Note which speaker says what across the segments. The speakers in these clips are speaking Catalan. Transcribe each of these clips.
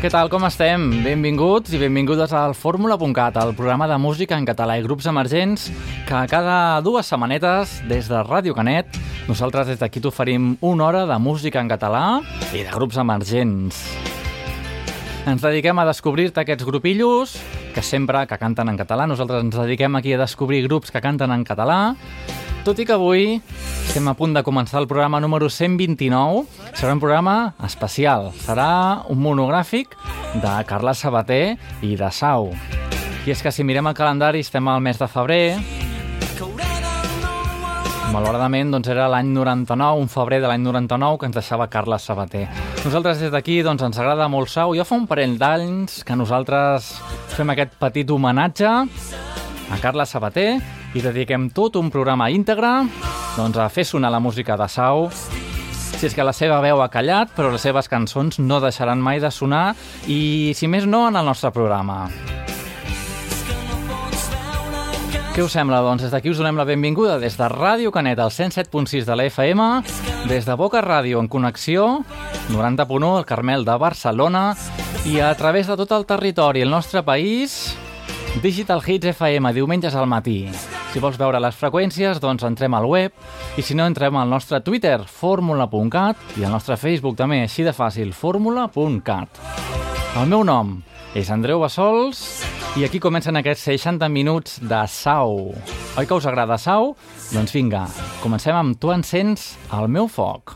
Speaker 1: Què tal, com estem? Benvinguts i benvingudes al Fórmula.cat, el programa de música en català i grups emergents que cada dues setmanetes, des de Ràdio Canet, nosaltres des d'aquí t'oferim una hora de música en català i de grups emergents. Ens dediquem a descobrir-te aquests grupillos que sempre que canten en català. Nosaltres ens dediquem aquí a descobrir grups que canten en català tot i que avui estem a punt de començar el programa número 129. Serà un programa especial. Serà un monogràfic de Carla Sabater i de Sau. I és que si mirem el calendari estem al mes de febrer. Malauradament, doncs era l'any 99, un febrer de l'any 99, que ens deixava Carla Sabater. Nosaltres des d'aquí doncs, ens agrada molt Sau. Ja fa un parell d'anys que nosaltres fem aquest petit homenatge a Carla Sabater i dediquem tot un programa íntegre doncs, a fer sonar la música de Sau. Si és que la seva veu ha callat, però les seves cançons no deixaran mai de sonar i, si més no, en el nostre programa. Què us sembla? Doncs des d'aquí us donem la benvinguda des de Ràdio Canet, al 107.6 de la FM, des de Boca Ràdio en connexió, 90.1 al Carmel de Barcelona i a través de tot el territori, el nostre país, Digital Hits FM, diumenges al matí. Si vols veure les freqüències, doncs entrem al web i si no, entrem al nostre Twitter, fórmula.cat i al nostre Facebook també, així de fàcil, fórmula.cat. El meu nom és Andreu Bassols i aquí comencen aquests 60 minuts de Sau. Oi que us agrada Sau? Doncs vinga, comencem amb Tu encens el meu foc.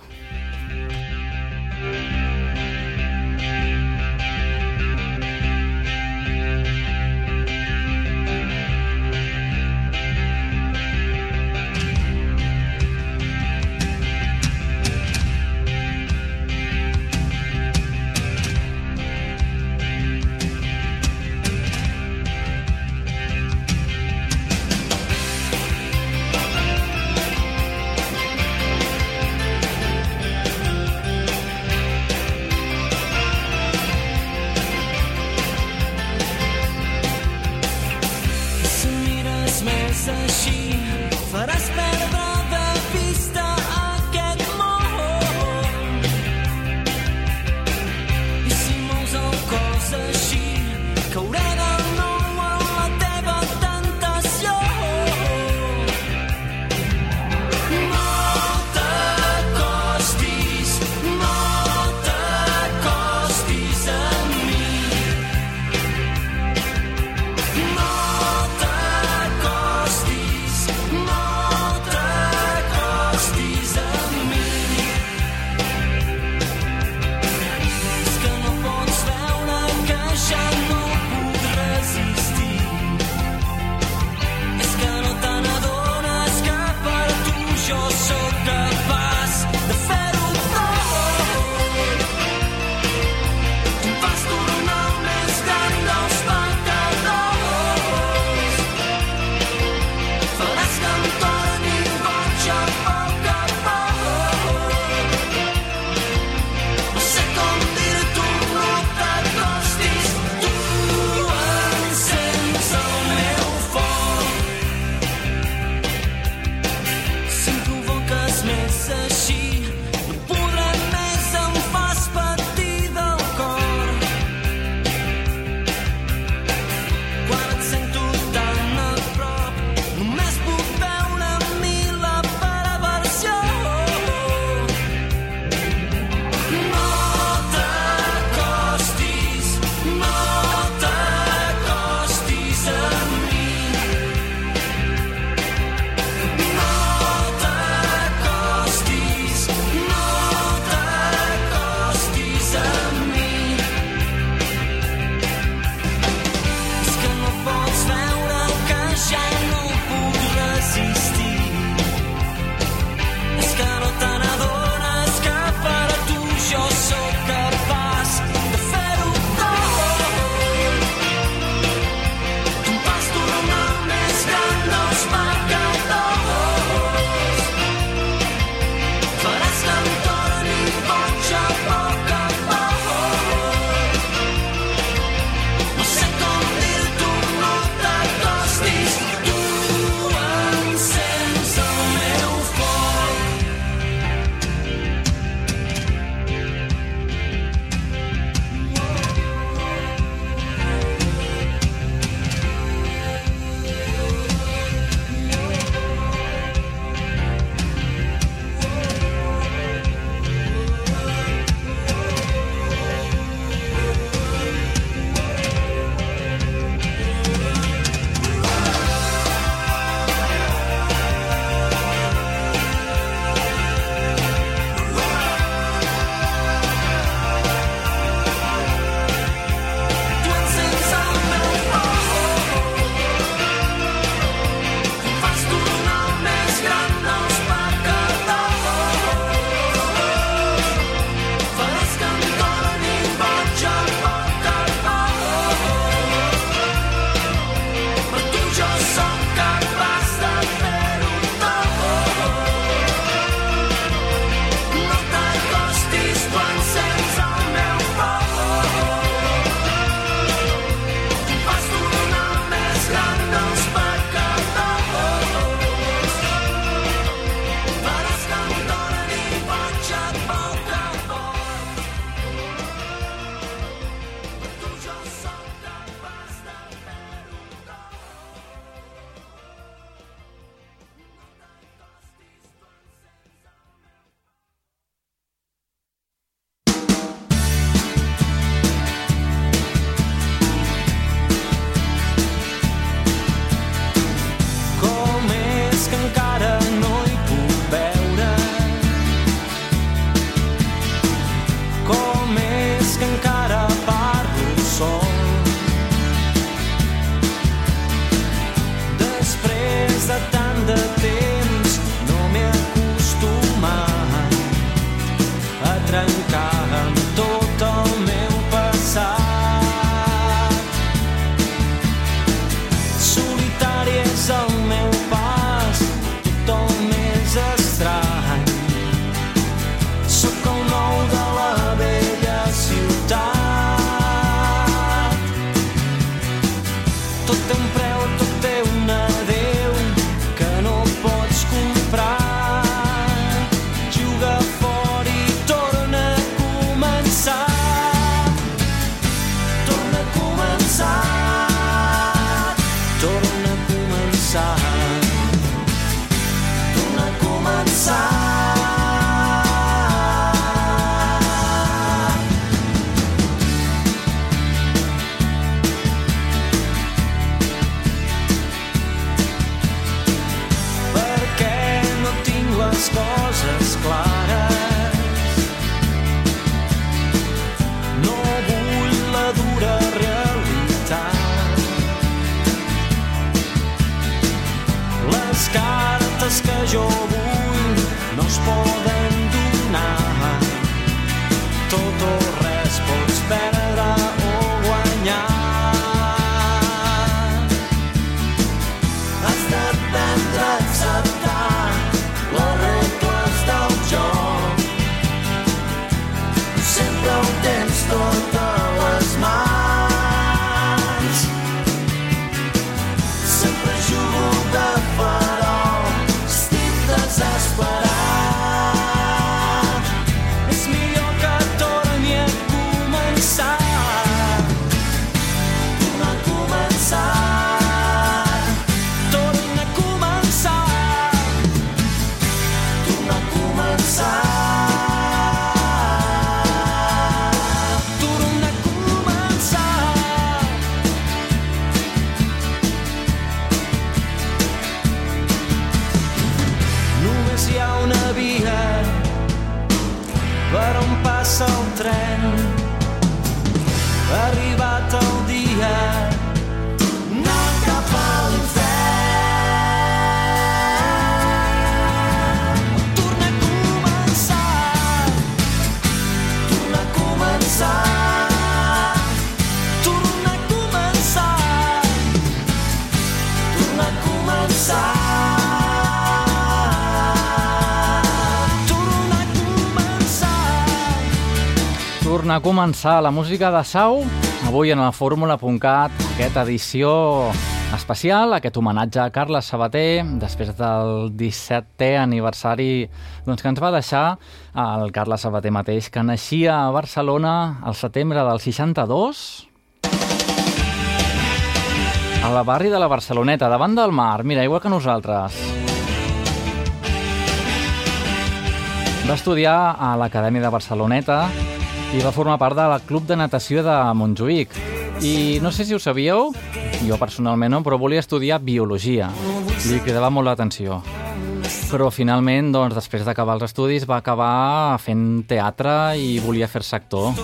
Speaker 2: A començar
Speaker 1: la música de Sau, avui en la fórmula.cat, aquesta edició especial, aquest homenatge a Carles Sabater, després del 17è aniversari doncs, que ens va deixar el Carles Sabater mateix, que naixia a Barcelona al setembre del 62, a la barri de la Barceloneta, davant del mar, mira, igual que nosaltres. Va estudiar a l'Acadèmia de Barceloneta i va formar part del Club de Natació de Montjuïc. I no sé si ho sabíeu, jo personalment no, però volia estudiar Biologia. Li cridava molt l'atenció. Però finalment, doncs, després d'acabar els estudis, va acabar fent teatre i volia fer-se actor.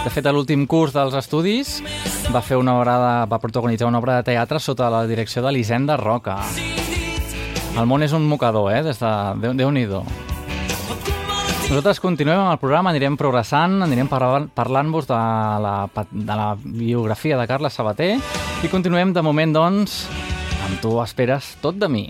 Speaker 1: De fet, a l'últim curs dels estudis va fer una obra de, va protagonitzar una obra de teatre sota la direcció de l'Hisenda Roca. El món és un mocador, eh? Des de... Déu- Déu-n'hi-do. Nosaltres continuem amb el programa, anirem progressant, anirem parlant- parlant-vos de, la, de la biografia de Carles Sabater i continuem de moment, doncs, amb tu esperes tot de mi.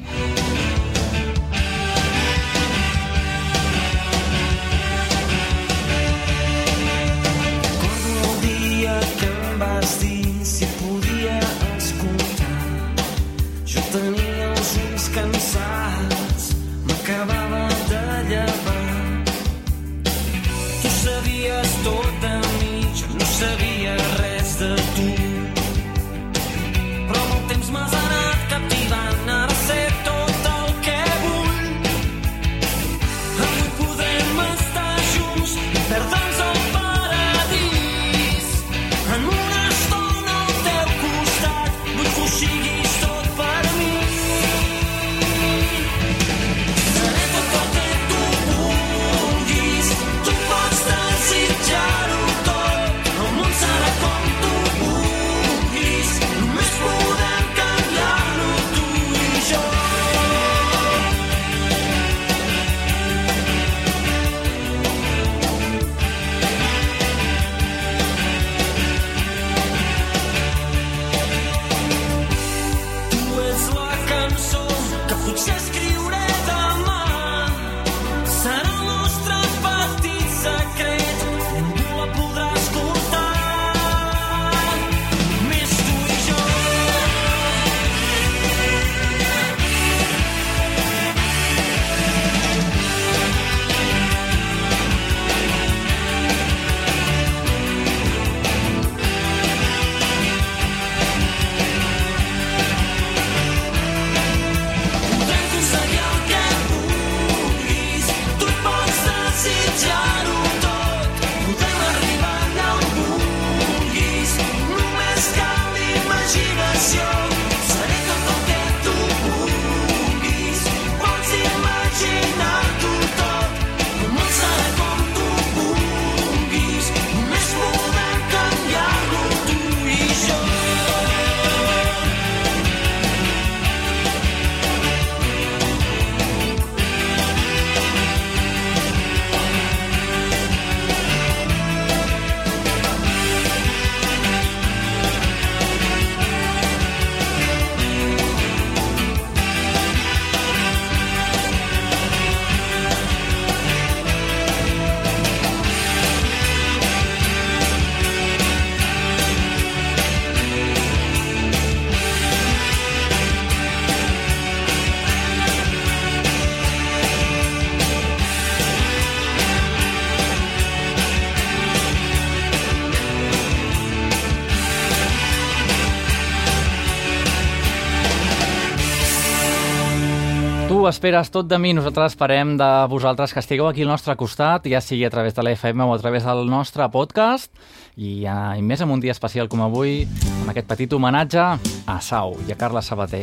Speaker 1: Esperes tot de mi, nosaltres esperem de vosaltres que estigueu aquí al nostre costat, ja sigui a través de la FM o a través del nostre podcast, i, uh, i més en un dia especial com avui, amb aquest petit homenatge a Sau i a Carla Sabater.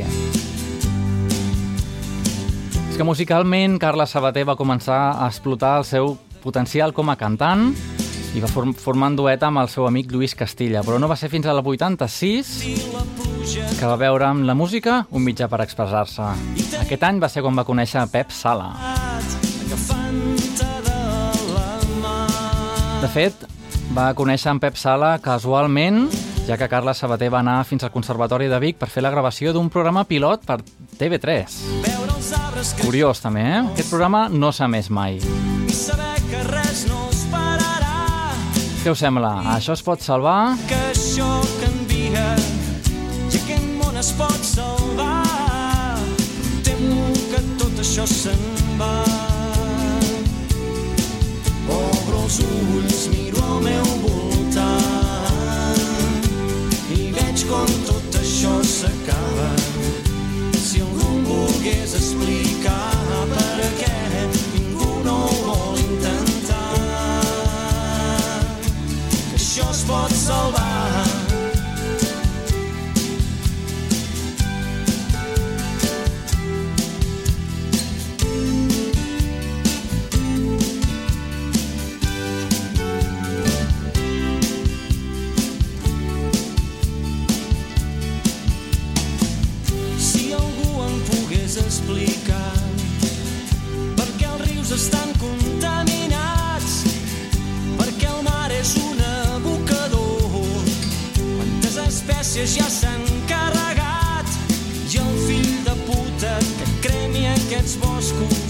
Speaker 1: És que musicalment Carla Sabater va començar a explotar el seu potencial com a cantant i va form formar un duet amb el seu amic Lluís Castilla, però no va ser fins al 86 que va veure amb la música un mitjà per expressar-se. Aquest any va ser quan va conèixer Pep Sala. De fet, va conèixer en Pep Sala casualment, ja que Carla Sabater va anar fins al Conservatori de Vic per fer la gravació d'un programa pilot per TV3. Curiós, també, eh? Aquest programa no s'ha més mai. Què us sembla? Això es pot salvar?
Speaker 2: que això pot salvar. Espècies ja s'han carregat. I el fill de puta que cremi aquests boscos,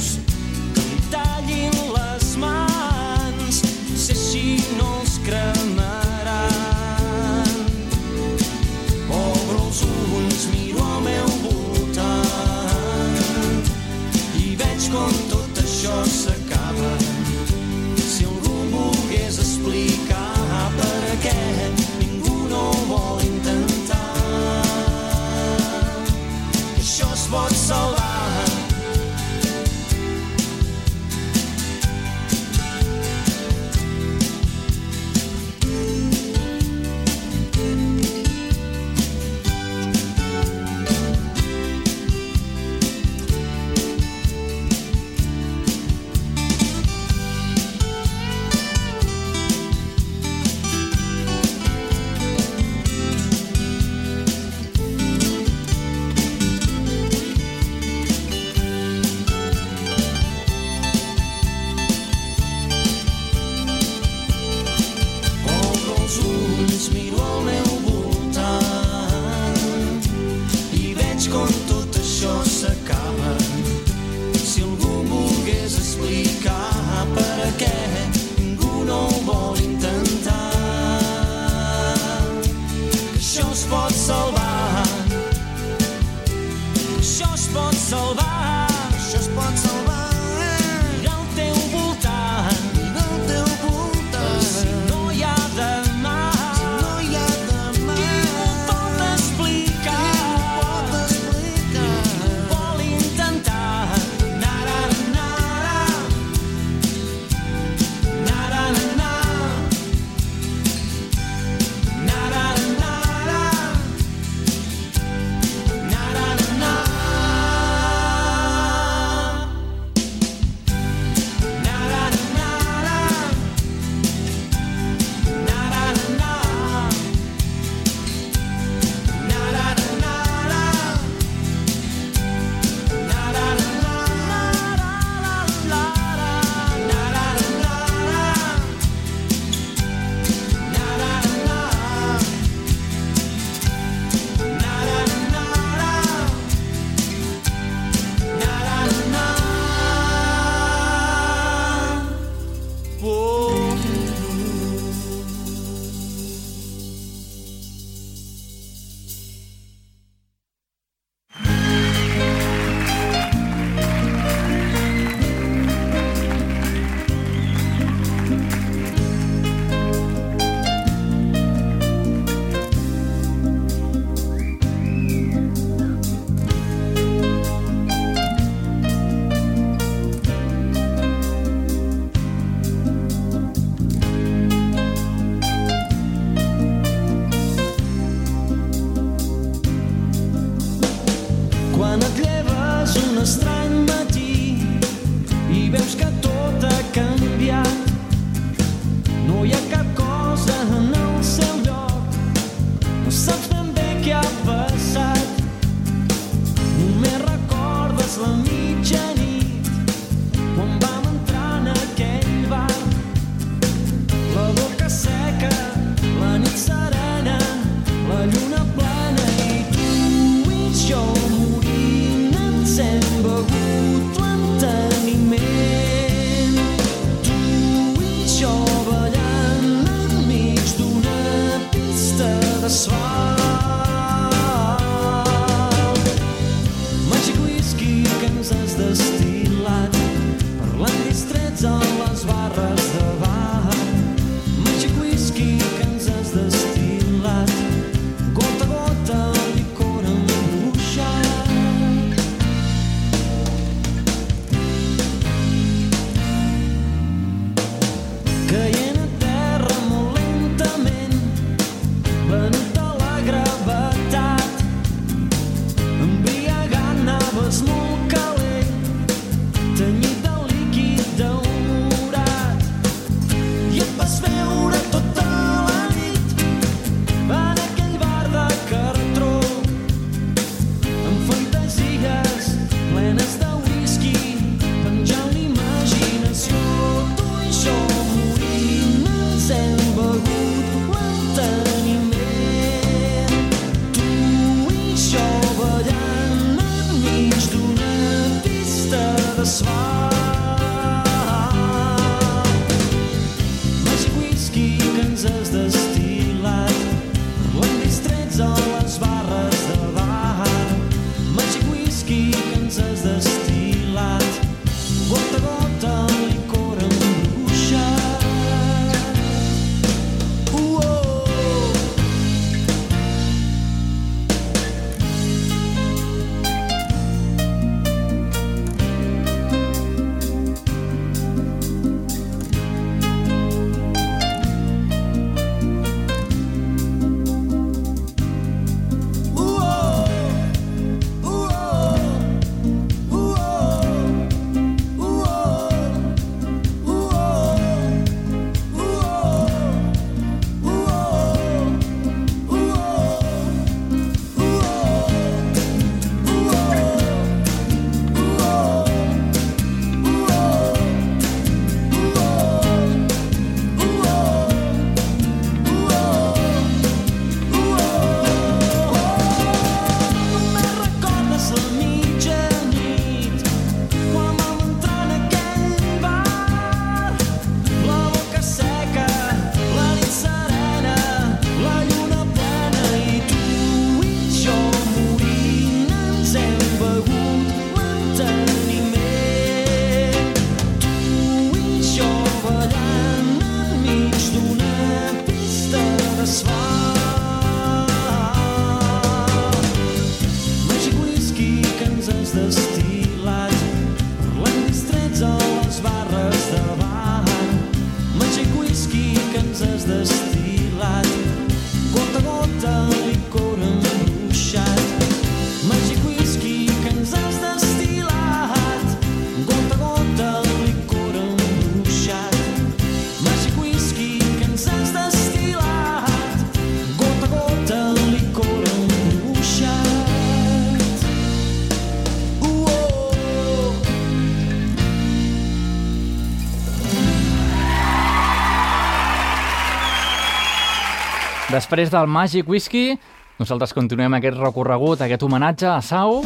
Speaker 2: Després del Magic Whisky, nosaltres continuem aquest recorregut, aquest homenatge a Sau,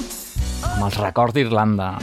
Speaker 2: amb els records d'Irlanda.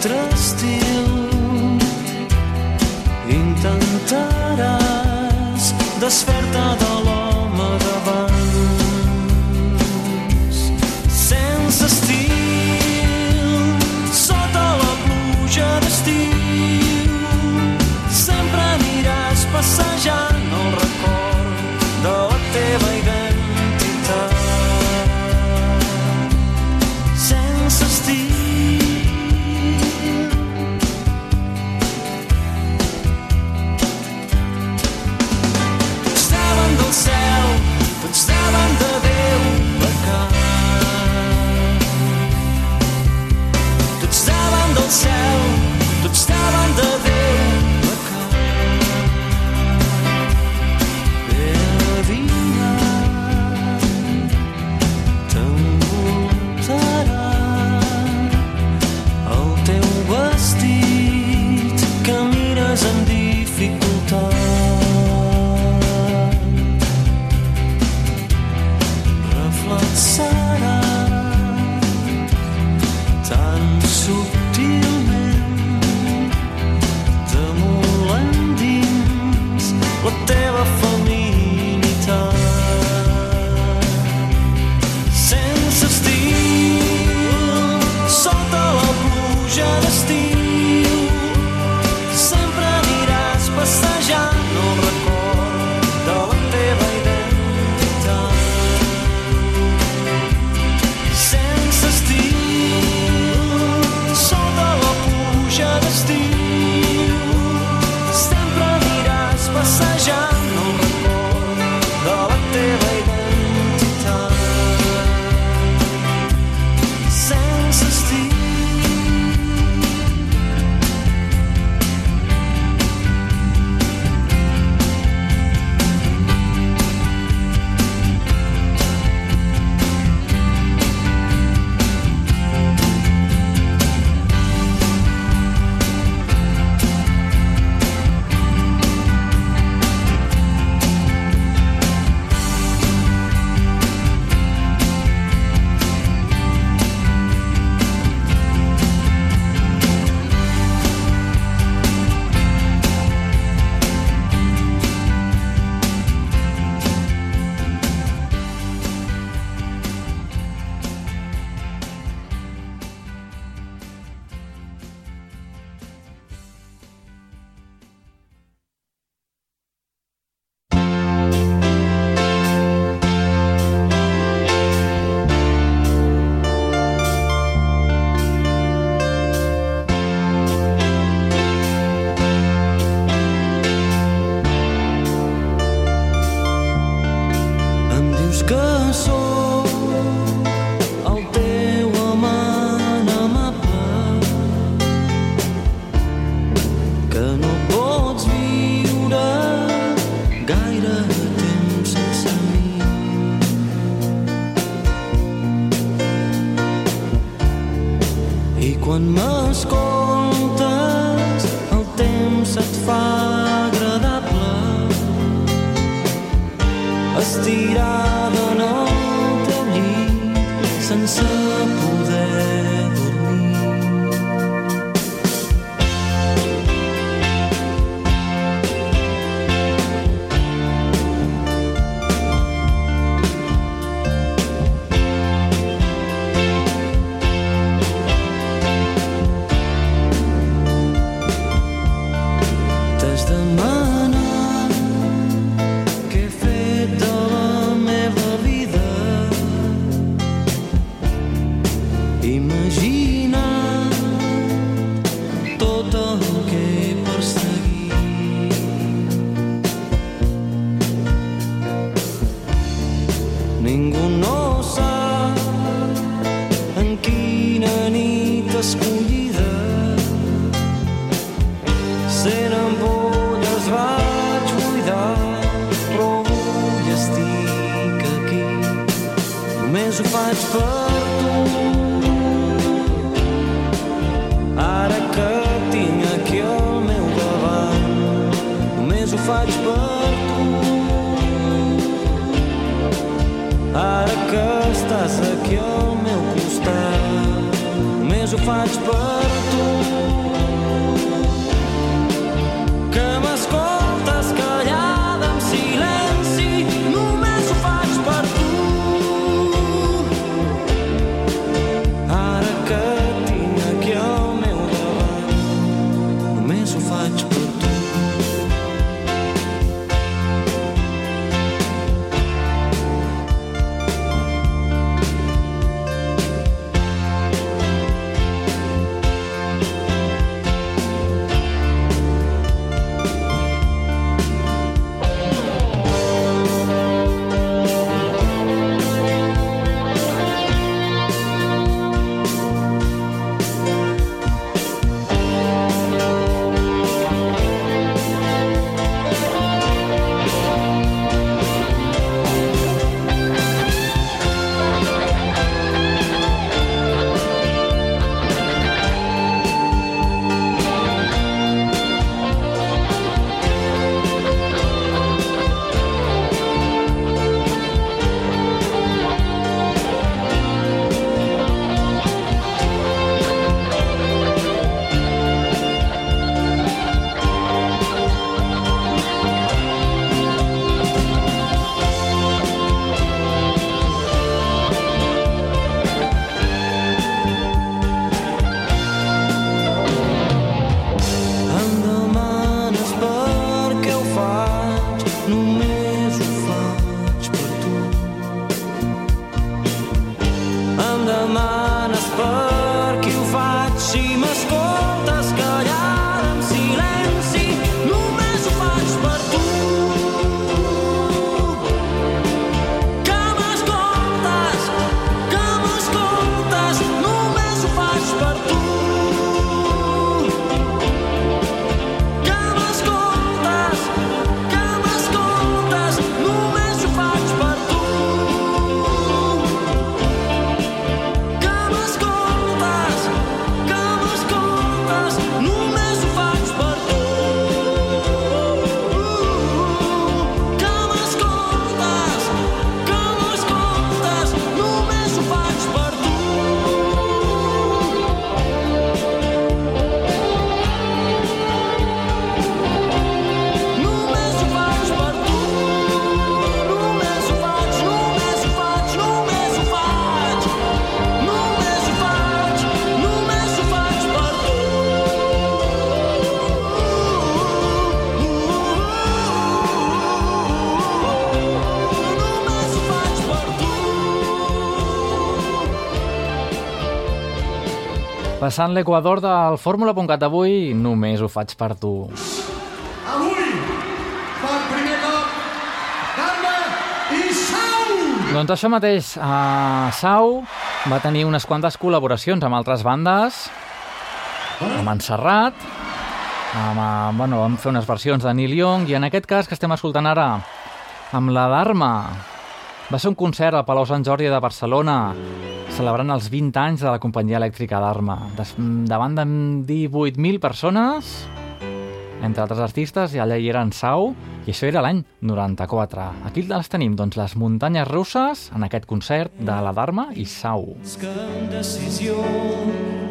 Speaker 2: altre estil. Intentaràs desfer-te de la tirada en el teu llit sense por
Speaker 1: Passant l'equador del Fórmula.cat d'avui, només ho faig per tu.
Speaker 3: Avui, per primer cop, Carme i Sau!
Speaker 1: Doncs això mateix, uh, Sau va tenir unes quantes col·laboracions amb altres bandes, amb en Serrat, amb, uh, bueno, vam fer unes versions de Neil Young, i en aquest cas que estem escoltant ara, amb la d'Arma, va ser un concert al Palau Sant Jordi de Barcelona, celebrant els 20 anys de la companyia elèctrica d'Arma. Davant de 18.000 persones, entre altres artistes, i allà hi eren Sau, i això era l'any 94. Aquí les tenim, doncs, les muntanyes russes, en aquest concert de la Dharma i Sau.
Speaker 2: que en decisió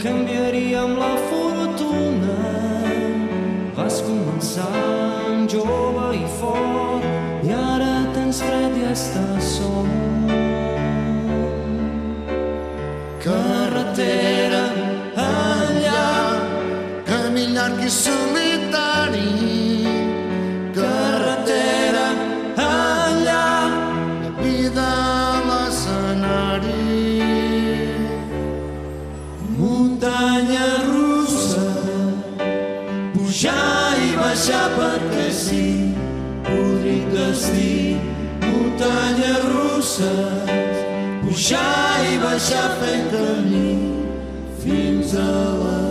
Speaker 2: canviaríem la fortuna. Vas començar jove i fort i ara tens fred i estàs sol. Carretera enllà,
Speaker 3: Camí llarg i solitari,
Speaker 2: carretera enllà,
Speaker 3: la vida a l'escenari.
Speaker 2: muntanya russa, pujar i baixar perquè sí, podrit destí, muntanyes russes, pujar i baixar fent camí fins a la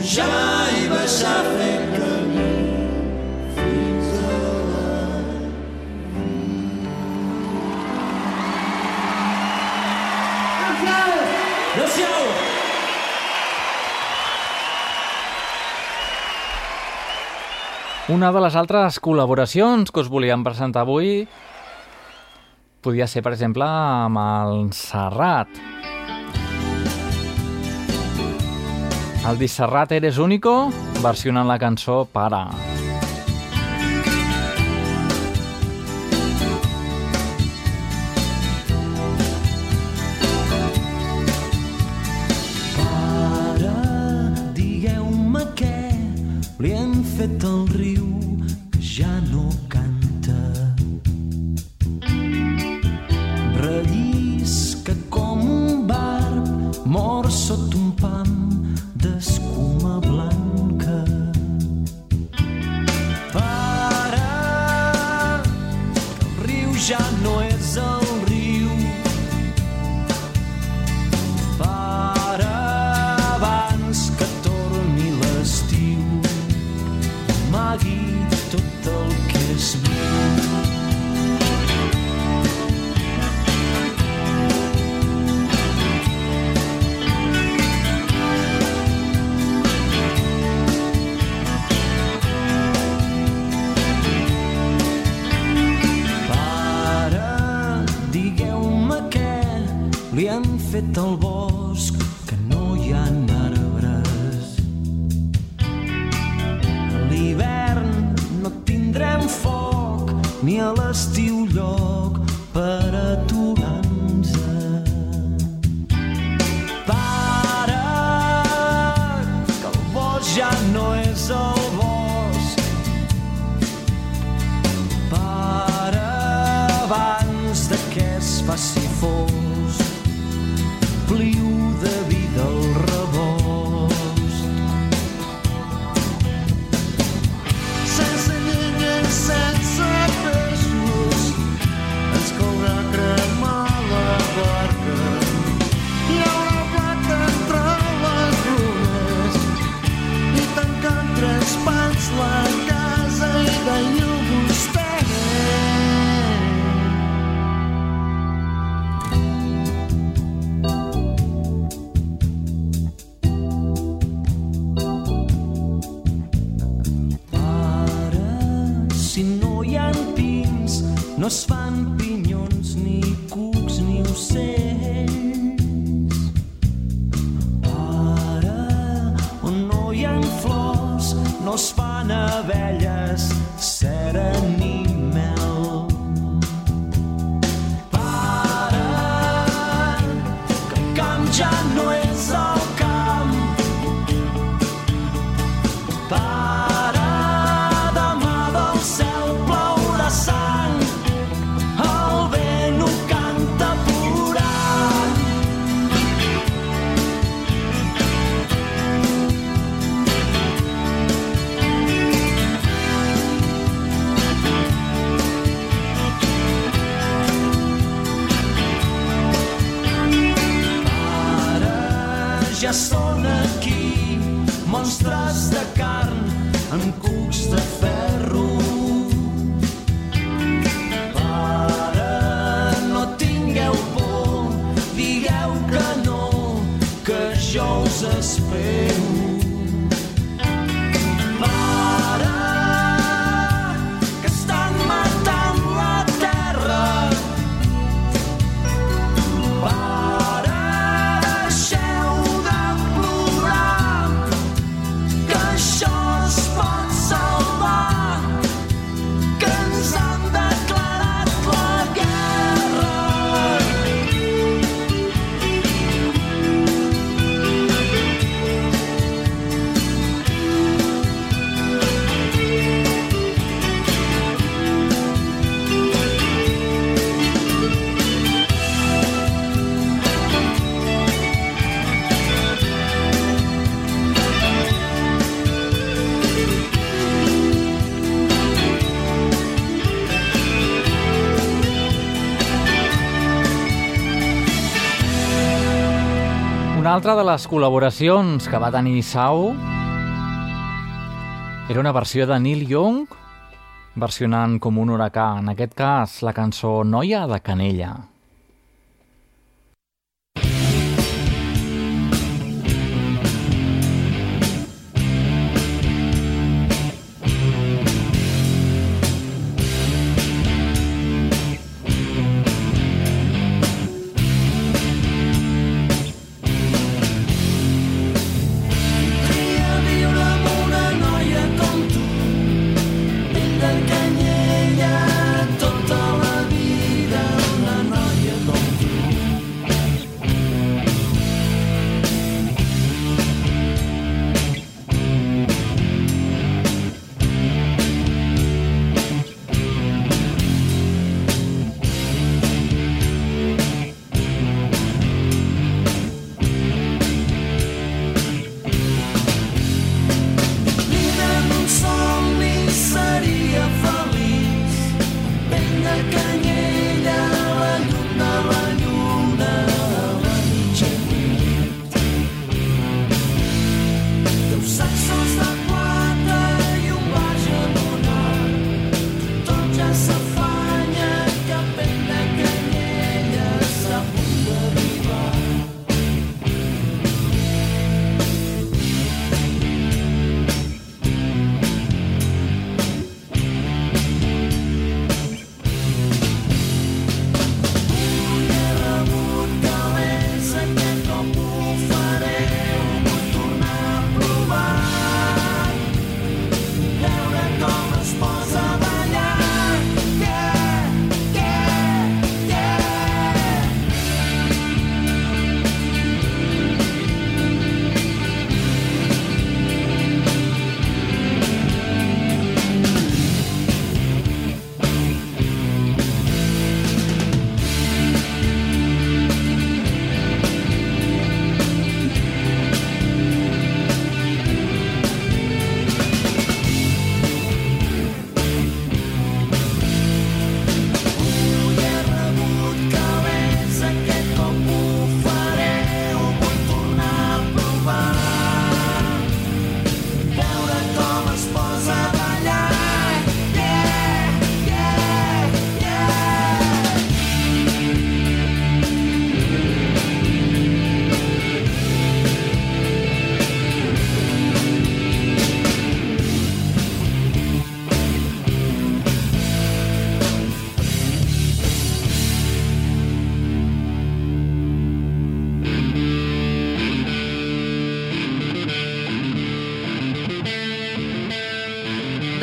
Speaker 2: pujar i baixar fent camí fins a la Gràcies! Adéu-siau!
Speaker 1: Una de les altres col·laboracions que us volíem presentar avui podia ser, per exemple, amb el Serrat. Serrat. El Disserrat Eres Único versionant la cançó Para.
Speaker 2: Para. hem fet al bosc que no hi ha arbres. A l'hivern no tindrem foc ni a l'estiu lloc per aturar-nos. Pare, que el bosc ja no és el bosc. Pare, de que es faci fort pins, no ja són aquí monstres de carn en cucs de
Speaker 1: altra de les col·laboracions que va tenir Sau era una versió de Neil Young versionant com un huracà, en aquest cas la cançó Noia de Canella.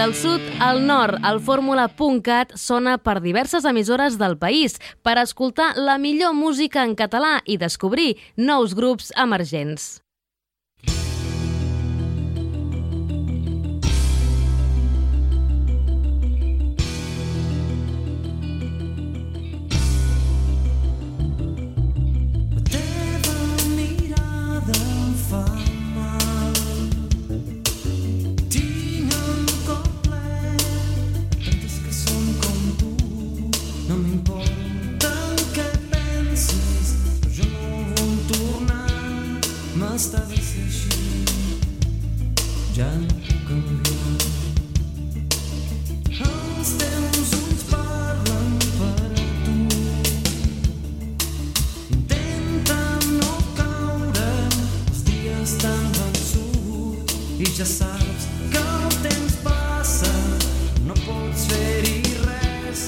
Speaker 4: Del sud al nord, el fórmula.cat sona per diverses emissores del país per escoltar la millor música en català i descobrir nous grups emergents.
Speaker 2: M'està bé ser així, ja no puc canviar. Els teus ulls parlen per a tu. Intenta no caure els dies tan vençut i ja saps que el temps passa, no pots fer-hi res,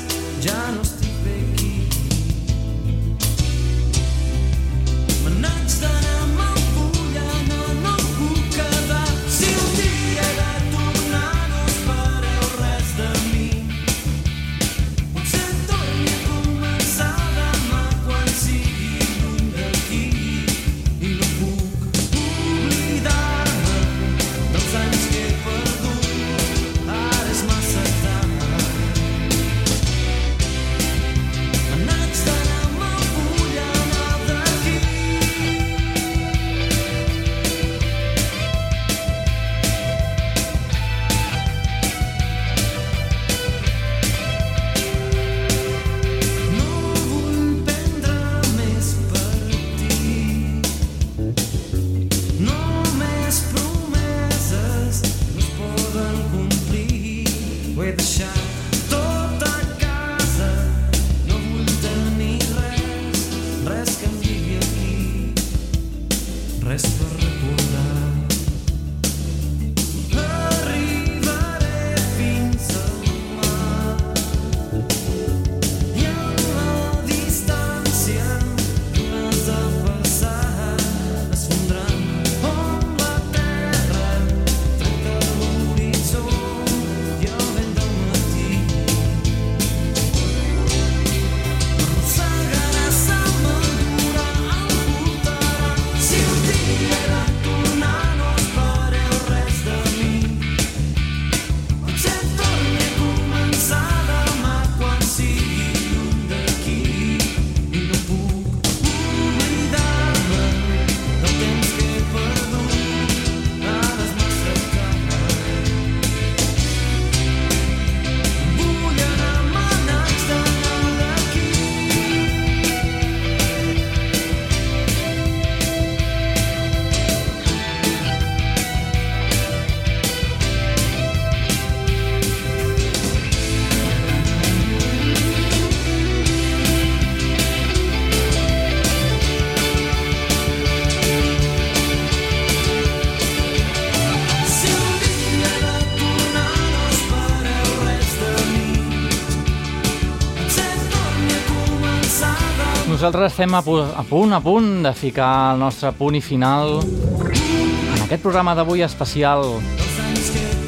Speaker 1: Nosaltres estem a, a punt, a punt de ficar el nostre punt i final en aquest programa d'avui especial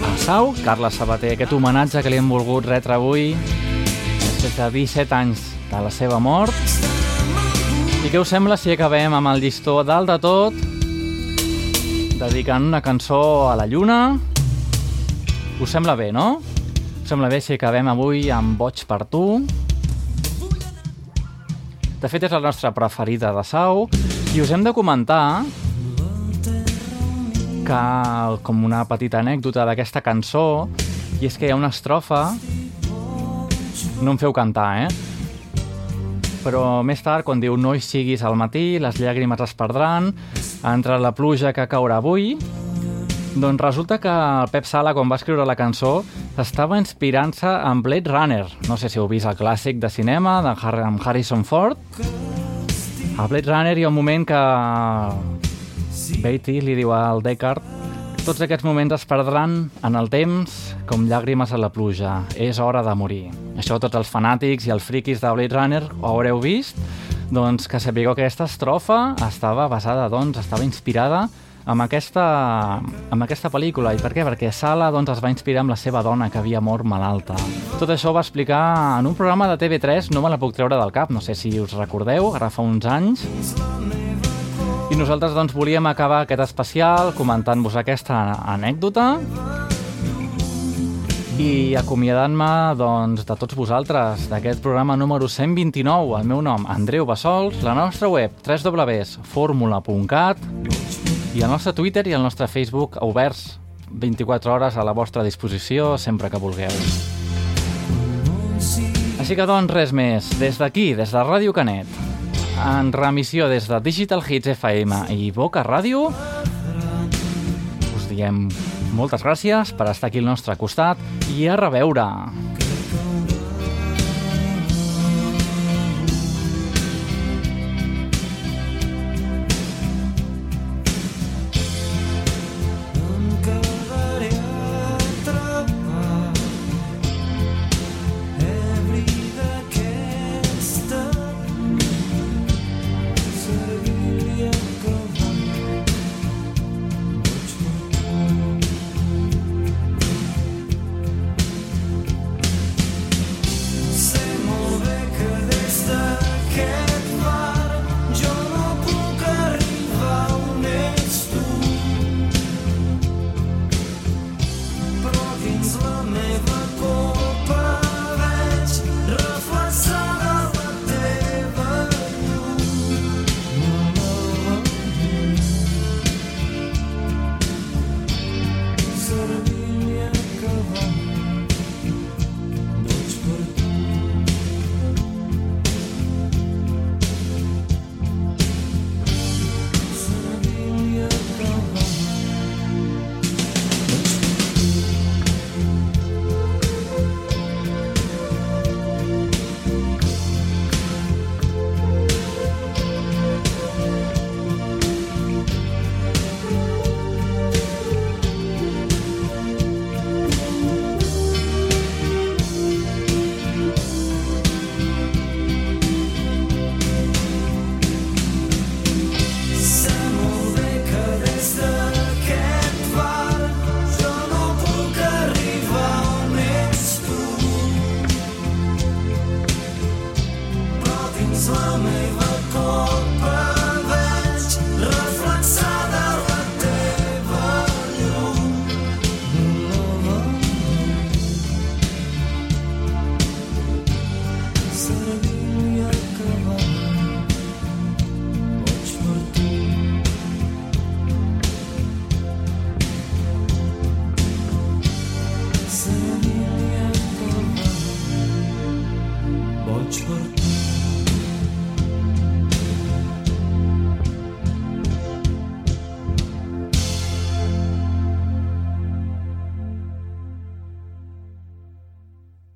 Speaker 1: a Sau, Carles Sabater, aquest homenatge que li hem volgut retre avui després de 17 anys de la seva mort. I què us sembla si acabem amb el llistó dalt de tot, dedicant una cançó a la lluna? Us sembla bé, no? Us sembla bé si acabem avui amb Boig per tu? De fet, és la nostra preferida de Sau. I us hem de comentar que, com una petita anècdota d'aquesta cançó, i és que hi ha una estrofa... No em feu cantar, eh? Però més tard, quan diu no hi siguis al matí, les llàgrimes es perdran, entre la pluja que caurà avui, doncs resulta que el Pep Sala, quan va escriure la cançó, estava inspirant-se en Blade Runner. No sé si heu vist el clàssic de cinema de Harrison Ford. A Blade Runner hi ha un moment que Beatty li diu al Deckard tots aquests moments es perdran en el temps com llàgrimes a la pluja. És hora de morir. Això tots els fanàtics i els friquis de Blade Runner ho haureu vist, doncs que sapigueu que aquesta estrofa estava basada, doncs, estava inspirada amb aquesta, amb aquesta pel·lícula. I per què? Perquè Sala doncs, es va inspirar amb la seva dona, que havia mort malalta. Tot això ho va explicar en un programa de TV3, no me la puc treure del cap, no sé si us recordeu, ara fa uns anys. I nosaltres doncs, volíem acabar aquest especial comentant-vos aquesta anècdota i acomiadant-me doncs, de tots vosaltres d'aquest programa número 129. El meu nom, Andreu Bassols, la nostra web www.formula.cat i el nostre Twitter i el nostre Facebook oberts 24 hores a la vostra disposició sempre que vulgueu. Així que doncs res més, des d'aquí, des de Ràdio Canet, en remissió des de Digital Hits FM i Boca Ràdio, us diem moltes gràcies per estar aquí al nostre costat i a reveure.